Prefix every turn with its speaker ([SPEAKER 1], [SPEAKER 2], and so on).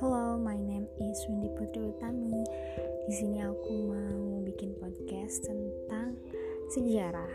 [SPEAKER 1] Hello, my name is Windy Putri Utami. Di sini aku mau bikin podcast tentang sejarah.